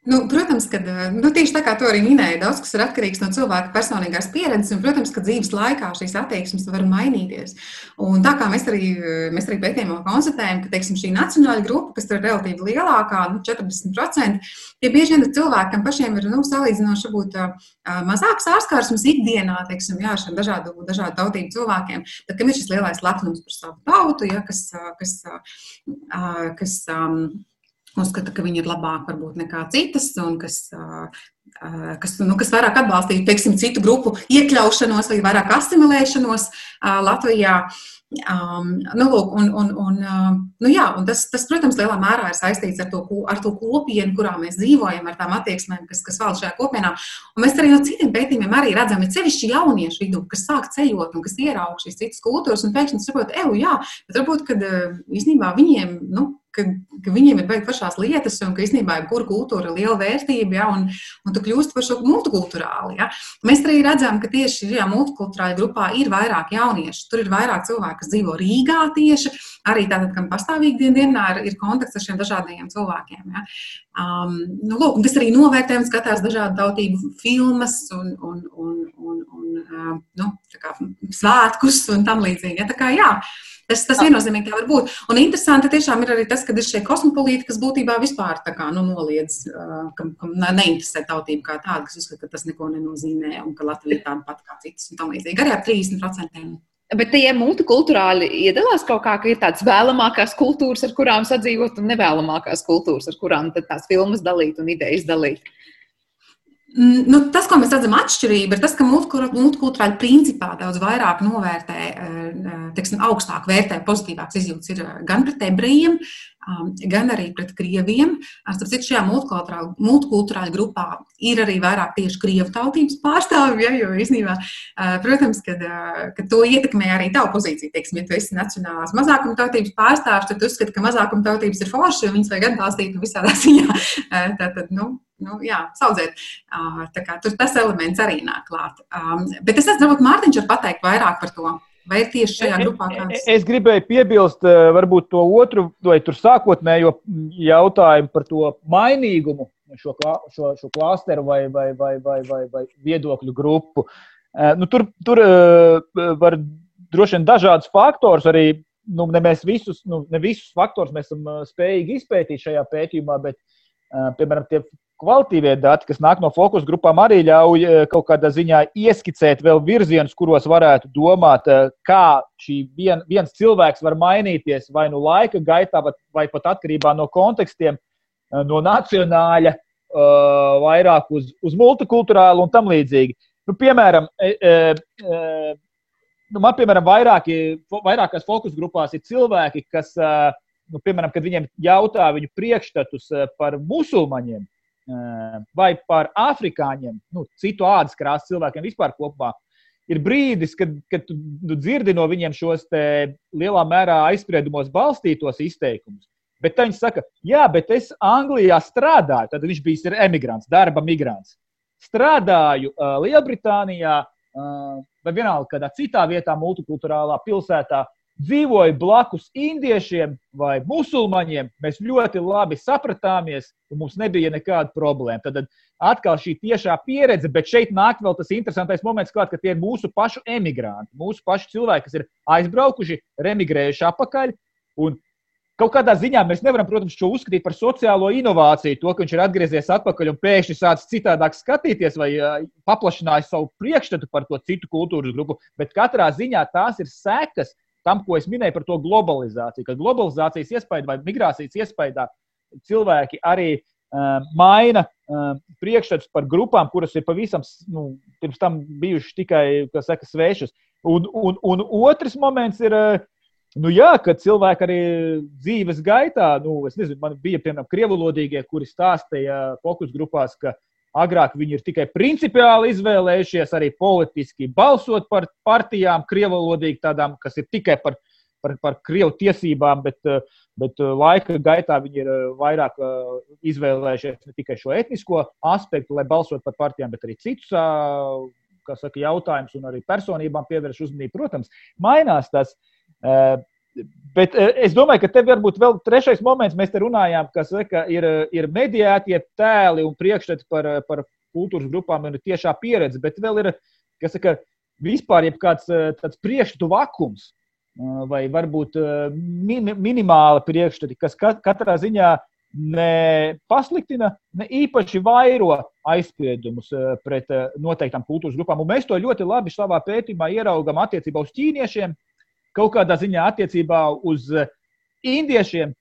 Nu, protams, ka nu, tieši tā kā to arī minēja, daudz kas ir atkarīgs no cilvēka personīgās pieredzes. Un, protams, ka dzīves laikā šīs attieksmes var mainīties. Un tā kā mēs arī, mēs arī pētījumā konstatējam, ka teiksim, šī nacionāla grupa, kas ir relatīvi lielākā, nu, 40%, tie bieži vien ir cilvēki, kam pašiem ir nu, salīdzinoši būt, mazāks ārskārsums ikdienā, teiksim, jā, ar dažādu, dažādu tautību cilvēkiem. Tad, kad ir šis lielais lepnums par savu tautu, ja, kas, kas, kas, kas uzskata, ka viņi ir labāki varbūt nekā citas, un kas, kas, nu, kas vairāk atbalstītu, teiksim, citu grupu iekļaušanos vai vairāk asimilēšanos Latvijā. Um, nu, lūk, un, un, un, nu, jā, un tas, tas, protams, lielā mērā ir saistīts ar to, ar to kopienu, kurā mēs dzīvojam, ar tām attieksmēm, kas, kas valda šajā kopienā. Un mēs arī no citiem pētījumiem arī redzam, ir sevišķi jauniešu vidū, kas sāk ceļot un kas ierauga šīs citas kultūras, un pēkšņi saprot, ej, jā, bet varbūt, kad īstenībā viņiem, nu, ka, ka viņiem ir beigts pašās lietas, un ka īstenībā jebkura kultūra ir liela vērtība, ja, un, un tu kļūsti par šo multikulturāli. Ja. Mēs arī redzam, ka tieši šajā multikulturālajā grupā ir vairāk jauniešu. Tur ir vairāk cilvēku, kas dzīvo Rīgā tieši, arī tātad, kam pastāvīgi dienā ir, ir kontakts ar šiem dažādiem cilvēkiem. Ja. Um, nu, lūk, tas arī novērtē un skatās dažādu tautību filmas un, un, un, un, un uh, nu, kā, svētkus un tam līdzīgi. Ja. Tā kā, jā, Tas, tas viennozīmīgi tā var būt. Un interesanti tiešām ir arī tas, ka ir šie kosmopolīti, kas būtībā vispār kā, nu, noliedz, ka, ka neinteresē tautību kā tādu, kas uzskata, ka tas neko nenozīmē un ka Latvija ir tāda pati kā citas un tam līdzīgi. Arī ar 30%.
Bet tie multikulturāli iedalās kaut kā, ka ir tādas vēlamākās kultūras, ar kurām sadzīvot, un nevēlamākās kultūras, ar kurām tās filmas dalīt un idejas dalīt.
Mm, nu, tas, ko mēs redzam, atšķirība ir tas, ka multikulturāli principā daudz vairāk novērtē, eh, eh, teiksim, augstāk vērtē pozitīvāks izjūtas ir eh, gan pret ebrejiem, um, gan arī pret krieviem. Starp citu, šajā multikulturāļu grupā ir arī vairāk tieši krievu tautības pārstāvji, ja, jo īstenībā, protams, kad, kad to ietekmē arī tavu pozīciju. Teiksim, ja tu esi nacionālās mazākuma tautības pārstāvs, tad tu uzskati, ka mazākuma tautības ir forši, viņas vajag atbalstīt visādā ziņā. Tātad, nu, nu, jā, saudzēt. Kā, tur tas elements arī nāk klāt. Bet es nezinu, varbūt Mārtiņš var pateikt vairāk par to. Vai tieši šajā grupā kāds?
Es gribēju piebilst, varbūt to otru, vai tur sākotnējo jautājumu par to mainīgumu, šo, šo, šo klāsteru vai, vai, vai, vai, vai, vai viedokļu grupu. Nu, tur tur var droši vien dažādus faktorus arī. Nu, ne, visus, nu, ne visus faktorus mēs esam spējīgi izpētīt šajā pētījumā, bet, piemēram, tie kvalitīvie dati, kas nāk no fokus grupām, arī ļauj eh, kaut kādā ziņā ieskicēt vēl virzienus, kuros varētu domāt, eh, kā šī vien, viens cilvēks var mainīties vai nu laika gaitā, vai pat atkarībā no kontekstiem, eh, no nacionāļa, vairāk uz, uz multikulturālu un tam līdzīgi. Nu, piemēram, nu, man, piemēram, vairāki, vairākās fokus grupās ir cilvēki, kas, nu, piemēram, kad viņiem jautā viņu priekšstatus par musulmaņiem, vai par afrikāņiem, nu, citu ādas krāsas cilvēkiem vispār kopumā. Ir brīdis, kad, kad tu, tu dzirdi no viņiem šos lielā mērā aizspriedumos balstītos izteikumus. Bet viņi saka, jā, bet es Anglijā strādāju. Tad viņš bija emigrants, darba migrants. Strādāju uh, Lielbritānijā uh, vai vienalga kādā citā vietā, multikulturālā pilsētā dzīvoja blakus indiešiem vai musulmaņiem, mēs ļoti labi sapratāmies, un mums nebija nekāda problēma. Tad atkal šī tiešā pieredze, bet šeit nāk vēl tas interesantais moments, klāt, ka tie ir mūsu pašu emigranti, mūsu pašu cilvēki, kas ir aizbraukuši, remigrējuši atpakaļ. Kaut kādā ziņā mēs nevaram, protams, šo uzskatīt par sociālo inovāciju, to, ka viņš ir atgriezies atpakaļ un pēkšņi sācis citādāk skatīties vai paplašinājis savu priekšstatu par to citu kultūras grupu. Bet katrā ziņā tās ir sekas tam, ko es minēju par to globalizāciju. Kad globalizācijas iespējā vai migrācijas iespējā cilvēki arī uh, maina uh, priekšstats par grupām, kuras ir pavisam nu, pirms tam bijušas tikai saka, svešas. Un, un, un otrs moments ir. Uh, Nu, jā, kad cilvēki arī dzīves gaitā, nu, es nezinu, man bija, piemēram, krievulodīgie, kuri stāstīja fokus grupās, ka agrāk viņi ir tikai principiāli izvēlējušies arī politiski balsot par partijām, krievulodīgi tādām, kas ir tikai par, par, par krievu tiesībām, bet, bet laika gaitā viņi ir vairāk izvēlējušies ne tikai šo etnisko aspektu, lai balsot par partijām, bet arī citus saka, jautājumus un arī personībām pievērš uzmanību. Protams, mainās tas. Eh, bet eh, es domāju, ka te varbūt vēl trešais moments, mēs te runājām, kas ka ir, ir mediētie tēli un priekšstati par, par kultūras grupām un tiešā pieredze, bet vēl ir, kas saka, vispār kāds eh, tāds priekšstatu vakums vai varbūt min, minimāli priekšstati, kas katrā ziņā ne pasliktina, ne īpaši vairo aizspriedumus pret noteiktām kultūras grupām. Un mēs to ļoti labi savā pētījumā ieraugām attiecībā uz ķīniešiem, kaut kādā ziņā attiecībā uz eh, indiešiem,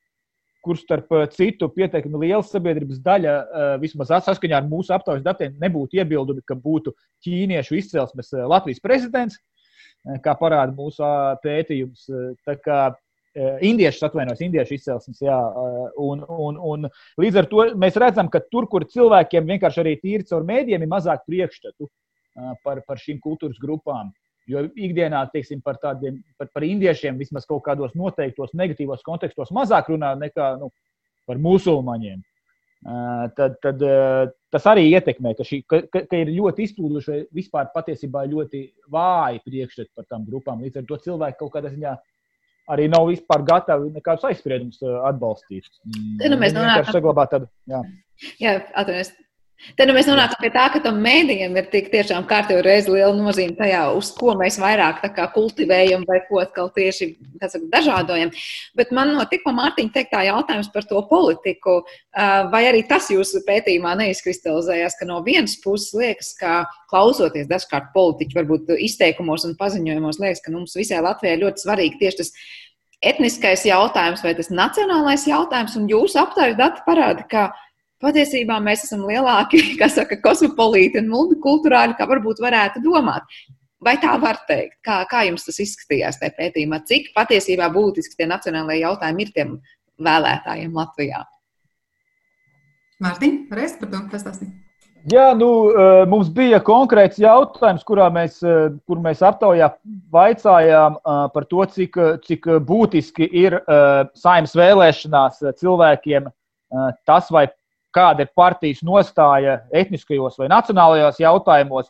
kurš starp eh, citu pietiekami liela sabiedrības daļa, eh, vismaz saskaņā ar mūsu aptaujas datiem, nebūtu iebildumi, ka būtu ķīniešu izcelsmes Latvijas prezidents, kā parāda mūsu pētījums. Indiešu atvainojas, indiešu izcelsmes. Jā, un, un, un līdz ar to mēs redzam, ka tur, kur cilvēkiem vienkārši arī tīri caur mēdījiem ir mazāk priekšstatu par, par šīm kultūras grupām. Jo ikdienā teiksim, par tādiem par, par indiešiem vismaz kaut kādos noteiktos negatīvos kontekstos mazāk runā nekā nu, par musulmaņiem. Tad, tad tas arī ietekmē, ka, šī, ka, ka ir ļoti izplūduši, vispār patiesībā ļoti vāji priekšstati par tām grupām. Līdz ar to cilvēki kaut kādā ziņā arī nav vispār gatavi nekādus aizspriedumus atbalstīt.
Tad nu mēs
tā, ka tādu. Jā,
jā atvainojiet. Tad nu, mēs nonākam pie tā, ka tam mēdījam ir tik tiešām kārtīgi reizi liela nozīme tajā, uz ko mēs vairāk kultivējam vai ko atkal tieši saka, dažādojam. Bet man no tikko Mārtiņa teiktā jautājums par to politiku, vai arī tas jūsu pētījumā neizkristalizējās, ka no vienas puses liekas, ka klausoties dažkārt politiķu varbūt izteikumos un paziņojumos, liekas, ka mums visai Latvijai ļoti svarīgi tieši tas etniskais jautājums vai tas nacionālais jautājums, un jūsu aptaujas dati parāda, ka patiesībā mēs esam lielāki, kā saka, kosmopolīti un multikulturāli, kā varbūt varētu domāt. Vai tā var teikt? Kā, kā jums tas izskatījās tajā pētījumā? Cik patiesībā būtiski tie nacionālajie jautājumi ir tiem vēlētājiem Latvijā?
Mārtiņ, varēs par to pastāstīt?
Jā, nu, eh, mums bija konkrēts jautājums, kurā mēs, eh, kur mēs aptaujā vaicājām eh, par to, cik, cik būtiski ir saimnes vēlēšanās cilvēkiem tas, vai kāda ir partijas nostāja etniskajos vai nacionālajos jautājumos.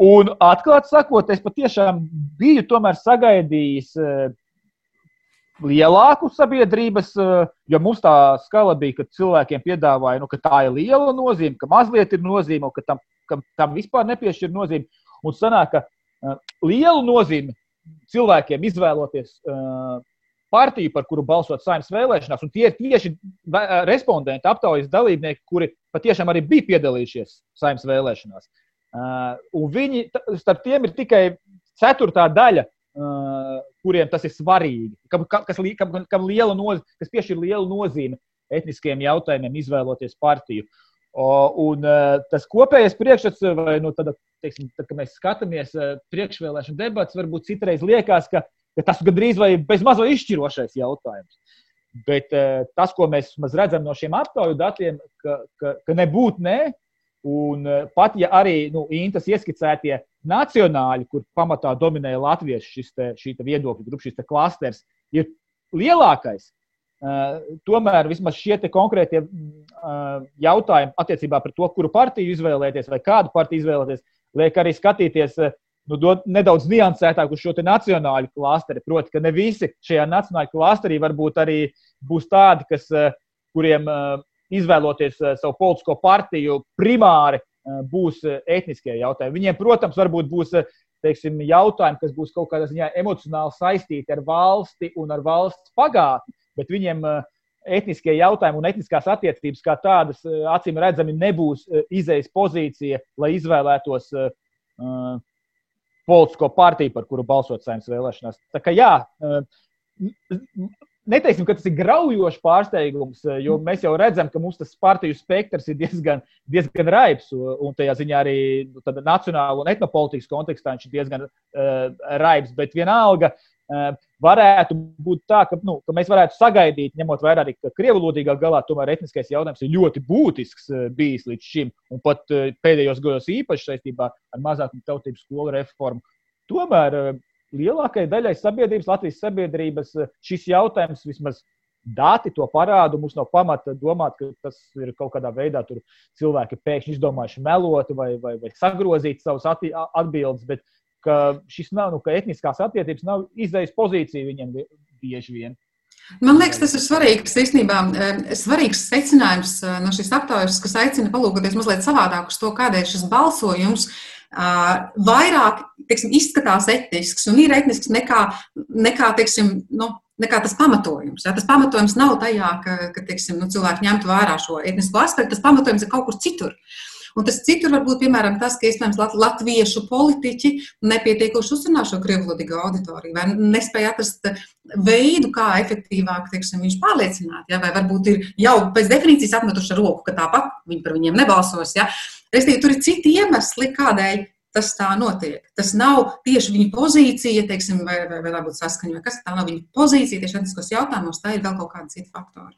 Un atklāti sakot, es patiešām biju sagaidījis eh, lielāku sabiedrības, eh, jo mums tā skala bija, ka cilvēkiem piedāvāja, nu, ka tā ir liela nozīme, ka mazliet ir nozīme, ka tam, ka tam vispār nepiešķir nozīmi. Un sanāk, ka uh, lielu nozīmi cilvēkiem izvēloties uh, partiju, par kuru balsot saimnes vēlēšanās, un tie ir tieši respondenti, aptaujas dalībnieki, kuri patiešām arī bija piedalījušies saimnes vēlēšanās. Un viņi, starp tiem ir tikai ceturtā daļa, kuriem tas ir svarīgi, kam, kas, kam, kam liela nozīme, kas piešķir lielu nozīmi etniskiem jautājumiem, izvēloties partiju. Un tas kopējais priekšstats, vai nu, tad, teiksim, tad, kad mēs skatāmies priekšvēlēšanu debatas, varbūt citreiz liekas, ka ka tas gandrīz vai bezmaz vai izšķirošais jautājums. Bet uh, tas, ko mēs redzam no šiem aptauju datiem, ka, ka, ka nebūtu nē, un uh, pat ja arī nu, Intas ieskicētie nacionāļi, kur pamatā dominēja latviešu šis te, šī te viedokļu grupa, šis klasters, ir lielākais. Uh, tomēr vismaz šie konkrētie uh, jautājumi attiecībā par to, kuru partiju izvēlēties vai kādu partiju izvēlēties, liek arī skatīties nu, dod nedaudz niansētāk uz šo nacionālu klasteri. Proti, ka ne visi šajā nacionālajā klasterī varbūt arī būs tādi, kas, eh, kuriem eh, izvēloties eh, savu politisko partiju, primāri būs etniskie jautājumi. Viņiem, protams, varbūt būs teiksim, jautājumi, kas būs kaut kādā ziņā emocionāli saistīti ar valsti un ar valsts pagātni, bet viņiem etniskie jautājumi un etniskās attiecības kā tādas, acīm redzami, nebūs izējas pozīcija, lai izvēlētos politisko partiju, par kuru balsot saimnes vēlēšanās. Tā kā jā, neteiksim, ka tas ir graujošs pārsteigums, jo mēs jau redzam, ka mums tas partiju spektrs ir diezgan, diezgan raips. Un tajā ziņā arī nu, nacionāla un etnopolitikas kontekstā viņš ir diezgan uh, raips. Bet vienalga, varētu būt tā, ka, nu, ka mēs varētu sagaidīt, ņemot vērā arī, ka krievulodīgā galā tomēr etniskais jautājums ir ļoti būtisks bijis līdz šim, un pat pēdējos gados īpaši saistībā ar mazākumu tautību skolu reformu. Tomēr lielākajai daļai sabiedrības, Latvijas sabiedrības, šis jautājums vismaz dati to parāda. Mums nav pamata domāt, ka tas ir kaut kādā veidā cilvēki pēkšņi izdomājuši melot vai, vai, vai sagrozīt savus atbildes, bet ka šis nav, nu, ka etniskās attiecības nav izdejas pozīcija viņiem bieži vien.
Man liekas, tas ir svarīgs, īstenībā, eh, svarīgs secinājums eh, no šīs aptaujas, kas aicina palūkoties mazliet savādāk uz to, kādēļ šis balsojums uh, vairāk teiksim, izskatās etnisks un ir etnisks nekā, nekā, teiksim, nu, nekā tas pamatojums. Ja? Tas pamatojums nav tajā, ka, ka teiksim, nu, cilvēki ņemtu vērā šo etnisko aspektu, tas pamatojums ir kaut kur citur. Uh, Un tas citur var būt piemēram tas, ka iespējams latviešu politiķi nepietiekoši uzrunā šo krievlodīgo auditoriju vai nespēja atrast veidu, kā efektīvāk teiksim, viņš pārliecināt. Ja? Vai varbūt ir jau pēc definīcijas atmetuši roku, ka tāpat viņi par viņiem nebalsos. Ja? Restīvi, tur ir citi iemesli, kādēļ tas tā notiek. Tas nav tieši viņa pozīcija, teiksim, vai, vai, vai varbūt saskaņa, vai kas tā nav viņa pozīcija tieši etniskos jautājumos, tā ir vēl kaut kāda cita faktora.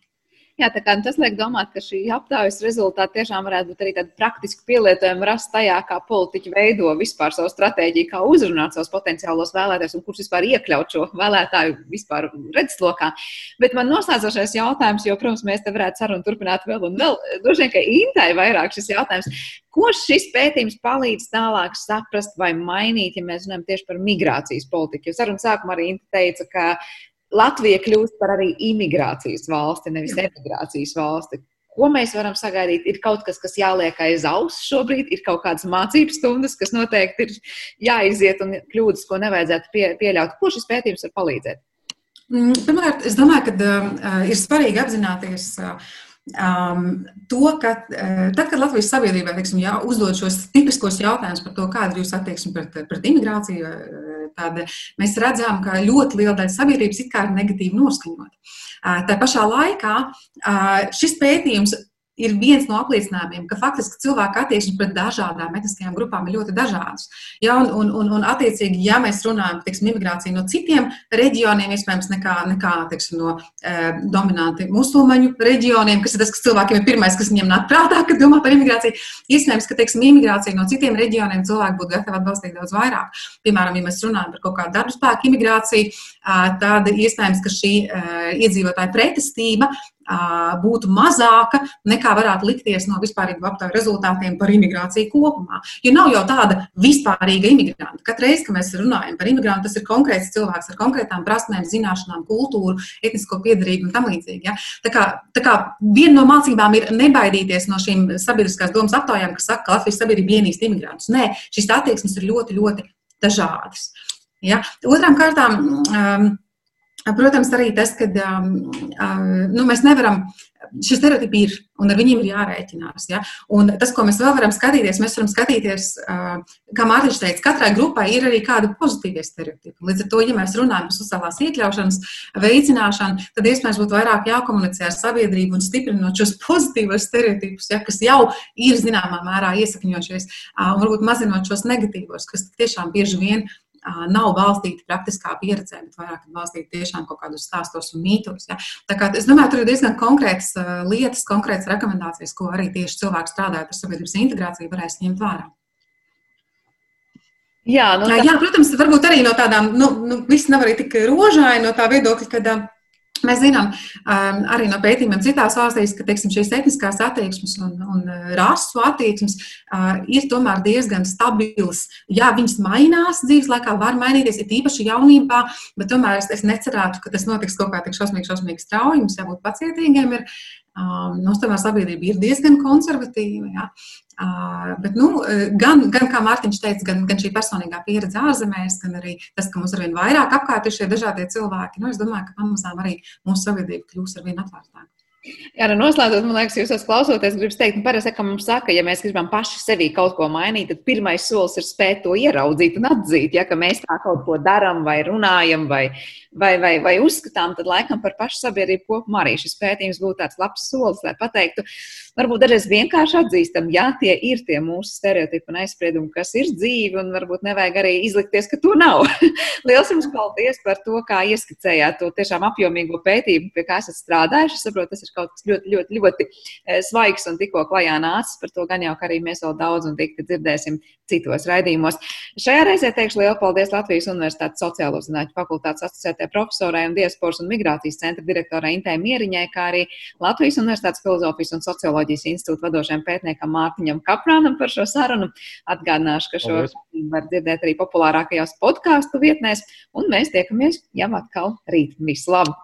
Jā, tā kā nu, tas liek domāt, ka šī aptaujas rezultāti tiešām varētu būt arī tādi praktiski pielietojumi rast tajā, kā politiķi veido vispār savu stratēģiju, kā uzrunāt savus potenciālos vēlētājus un kurš vispār iekļaut šo vēlētāju vispār redzeslokā. Bet man noslēdzošais jautājums, jo, protams, mēs te varētu sarunu turpināt vēl un vēl, droši vien, ka Intai vairāk šis jautājums. Ko šis pētījums palīdz tālāk saprast vai mainīt, ja mēs runājam tieši par migrācijas politiku? Jo sarunu sākumā arī Inta teica, ka Latvija kļūst par arī imigrācijas valsti, nevis emigrācijas valsti. Ko mēs varam sagaidīt? Ir kaut kas, kas jāliek aiz auss šobrīd, ir kaut kādas mācības stundas, kas noteikti ir jāiziet un kļūdas, ko nevajadzētu pie, pieļaut. Ko šis pētījums var palīdzēt?
Mm, pirmkārt, es domāju, ka uh, ir svarīgi apzināties uh, Um, to, ka uh, tad, kad Latvijas sabiedrībā teiksim, jā, uzdod šos tipiskos jautājumus par to, kāda ir jūsu attieksme pret, pret imigrāciju, uh, tad mēs redzam, ka ļoti liela daļa sabiedrības ir negatīvi noskaņota. Uh, tā pašā laikā šis pētījums ir viens no apliecinājumiem, ka faktiski cilvēku attieksme pret dažādām etniskajām grupām ir ļoti dažādas. Ja, un, un, un, un, attiecīgi, ja mēs runājam par imigrāciju no citiem reģioniem, iespējams, nekā, nekā teiksim, no e, dominanti musulmaņu reģioniem, kas ir tas, kas cilvēkiem ir pirmais, kas viņiem nāk prātā, kad domā par imigrāciju, iespējams, ka teiksim, imigrācija no citiem reģioniem cilvēki būtu gatavi atbalstīt daudz vairāk. Piemēram, ja mēs runājam par kaut kādu darba spēku imigrāciju, tad iespējams, ka šī e, iedzīvotāja pretestība būtu mazāka nekā varētu likties no vispārīgu aptauju rezultātiem par imigrāciju kopumā. Jo nav jau tāda vispārīga imigranta. Katru reizi, kad mēs runājam par imigrantu, tas ir konkrēts cilvēks ar konkrētām prasmēm, zināšanām, kultūru, etnisko piedarību un tam līdzīgi. Ja? Tā kā, tā kā viena no mācībām ir nebaidīties no šīm sabiedriskās domas aptaujām, kas saka, ka Latvijas sabiedrība ienīst imigrantus. Nē, šīs attieksmes ir ļoti, ļoti dažādas. Ja? Otrām kārtām. Um, Protams, arī tas, ka um, nu, mēs nevaram, šie stereotipi ir un ar viņiem ir jārēķinās. Ja? Un tas, ko mēs vēl varam skatīties, mēs varam skatīties, kā Mārtiņš teica, katrai grupai ir arī kādi pozitīvie stereotipi. Līdz ar to, ja mēs runājam par sociālās iekļaušanas veicināšanu, tad iespējams būtu vairāk jākomunicē ar sabiedrību un stiprinot šos pozitīvos stereotipus, ja, kas jau ir zināmā mērā iesakņojušies, un varbūt mazinot šos negatīvos, kas tiešām bieži vien ir nav balstīti praktiskā pieredzē, bet vairāk balstīti tiešām kaut kādos stāstos un mītos. Ja? Tā kā es domāju, tur ir diezgan konkrētas lietas, konkrētas rekomendācijas, ko arī tieši cilvēki strādājot ar sabiedrības integrāciju varēs ņemt vērā. Jā, nu, tā... Jā, protams, varbūt arī no tādām, nu, nu viss nav arī tik rožāini no tā viedokļa, ka Mēs zinām um, arī no pētījumiem citās valstīs, ka teiksim, šīs etniskās attieksmes un, un uh, rasu attieksmes uh, ir tomēr diezgan stabilas. Jā, viņas mainās dzīves laikā, var mainīties, ir īpaši jaunībā, bet tomēr es, es necerētu, ka tas notiks kaut kā tik šausmīgi, šausmīgi strauji. Mums jābūt pacietīgiem. Ir, um, Mums tomēr sabiedrība ir diezgan konservatīva. Ja? Bet, nu, gan, gan, kā Mārtiņš teica, gan, gan šī personīgā pieredze ārzemēs, gan arī tas, ka mums ar vien vairāk apkārt ir šie dažādie cilvēki, nu, es domāju, ka pamazām arī mūsu sabiedrība kļūs ar vien atvērtāka.
Jā, nu noslēdzot, man liekas, jūs klausoties, gribu teikt, nu, parasti, ka mums saka, ja mēs gribam paši sevī kaut ko mainīt, tad pirmais solis ir spēt to ieraudzīt un atzīt. Ja mēs tā kaut ko darām, vai runājam, vai, vai, vai, vai uzskatām, tad laikam par pašu sabiedrību kopumā arī šis pētījums būtu tāds labs solis, lai pateiktu, varbūt dažreiz vienkārši atzīstam, jā, tie ir tie mūsu stereotipi un aizspriedumi, kas ir dzīvi, un varbūt nevajag arī izlikties, ka to nav. Lielas jums paldies par to, kā ieskicējāt to tiešām apjomīgo pētījumu, pie kā esat strādājuši. Es saprotu, tas ir kaut kas ļoti, ļoti, ļoti eh, svaigs un tikko klajā nācis. Par to gan jau, ka arī mēs vēl daudz un tikti dzirdēsim citos raidījumos. Šajā reizē teikšu lielu paldies Latvijas Universitātes sociālo zinātņu fakultātes asociētajai profesorai un diasporas un migrācijas centra direktorai Intē Mieriņai, kā arī Latvijas Universitātes filozofijas un socioloģijas Tehnoloģijas institūta vadošajam pētniekam Mārtiņam Kaprānam par šo sarunu. Atgādināšu, ka šo var dzirdēt arī populārākajās podkāstu vietnēs, un mēs tiekamies jau atkal rīt. Visu labu!